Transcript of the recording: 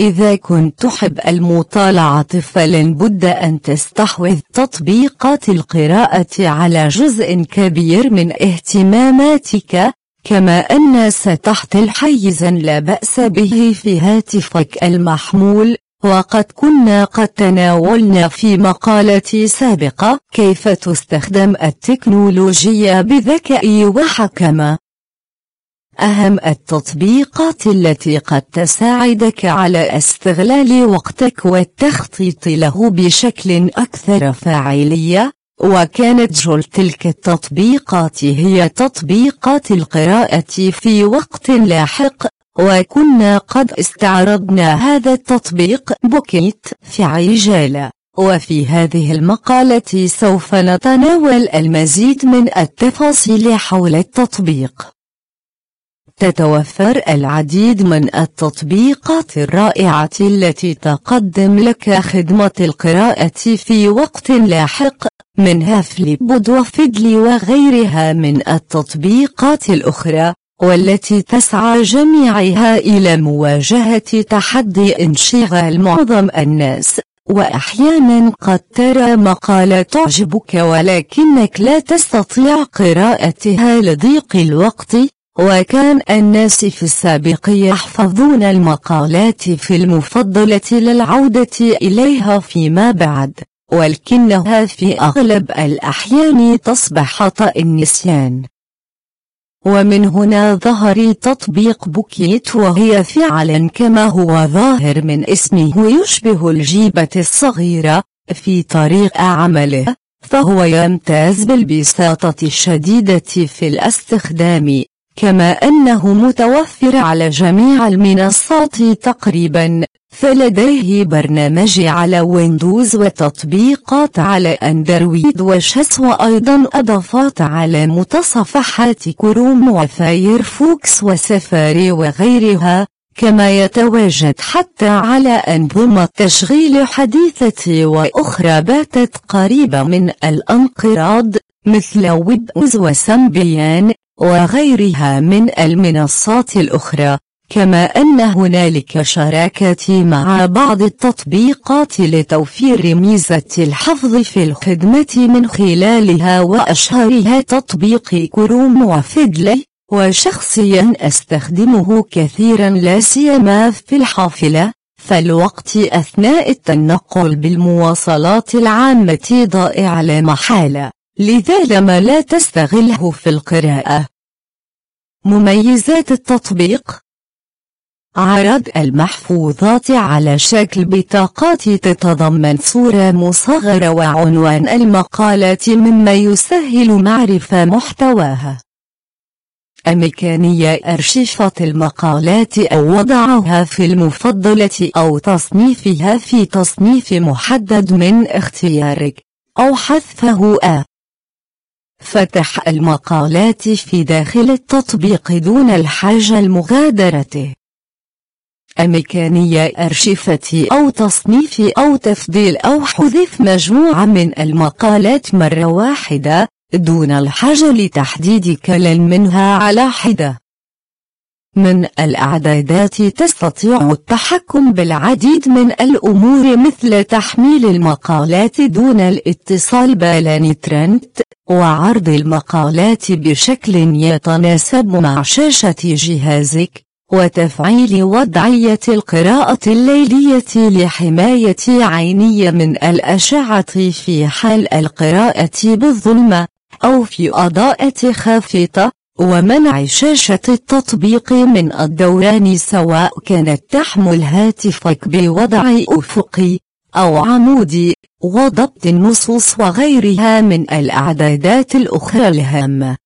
إذا كنت تحب المطالعة فلن بد أن تستحوذ تطبيقات القراءة على جزء كبير من اهتماماتك كما أن ستحتل حيزا لا بأس به في هاتفك المحمول وقد كنا قد تناولنا في مقالة سابقة كيف تستخدم التكنولوجيا بذكاء وحكمة؟ أهم التطبيقات التي قد تساعدك على استغلال وقتك والتخطيط له بشكل أكثر فاعلية وكانت جل تلك التطبيقات هي تطبيقات القراءة في وقت لاحق وكنا قد استعرضنا هذا التطبيق بوكيت في عجالة. وفي هذه المقالة سوف نتناول المزيد من التفاصيل حول التطبيق. تتوفر العديد من التطبيقات الرائعة التي تقدم لك خدمة القراءة في وقت لاحق منها فليبود وفيدلي وغيرها من التطبيقات الأخرى والتي تسعى جميعها إلى مواجهة تحدي انشغال معظم الناس وأحيانا قد ترى مقالة تعجبك ولكنك لا تستطيع قراءتها لضيق الوقت. وكان الناس في السابق يحفظون المقالات في المفضلة للعودة إليها فيما بعد ولكنها في أغلب الأحيان تصبح خطأ النسيان. ومن هنا ظهر تطبيق بوكيت وهي فعلا كما هو ظاهر من اسمه يشبه الجيبة الصغيرة في طريق عمله فهو يمتاز بالبساطة الشديدة في الاستخدام. كما أنه متوفر على جميع المنصات تقريبا. فلديه برنامج على ويندوز وتطبيقات على أندرويد و iOS وأيضا إضافات على متصفحات كروم وفايرفوكس وسفاري وغيرها. كما يتواجد حتى على أنظمة تشغيل حديثة وأخرى باتت قريبة من الانقراض مثل ويبوز وسمبيان وغيرها من المنصات الأخرى كما أن هنالك شراكة مع بعض التطبيقات لتوفير ميزة الحفظ في الخدمة من خلالها وأشهرها تطبيق كروم وفيدلي وشخصيا أستخدمه كثيرا لا سيما في الحافلة فالوقت أثناء التنقل بالمواصلات العامة ضائع لا محالة لذا لما لا تستغله في القراءة. مميزات التطبيق عرض المحفوظات على شكل بطاقات تتضمن صورة مصغرة وعنوان المقالة مما يسهل معرفة محتواها. إمكانية أرشفة المقالات أو وضعها في المفضلة أو تصنيفها في تصنيف محدد من اختيارك أو حذفه أ. فتح المقالات في داخل التطبيق دون الحاجة المغادرة. إمكانية أرشفة أو تصنيف أو تفضيل أو حذف مجموعة من المقالات مرة واحدة دون الحاجة لتحديد كل منها على حدة. من الأعدادات تستطيع التحكم بالعديد من الأمور مثل تحميل المقالات دون الاتصال بالانترنت وعرض المقالات بشكل يتناسب مع شاشة جهازك وتفعيل وضعية القراءة الليلية لحماية عيني من الأشعة في حال القراءة بالظلمة أو في أضاءة خافتة ومنع شاشة التطبيق من الدوران سواء كانت تحمل هاتفك بوضع أفقي. أو عمودي وضبط النصوص وغيرها من الأعدادات الأخرى الهامة.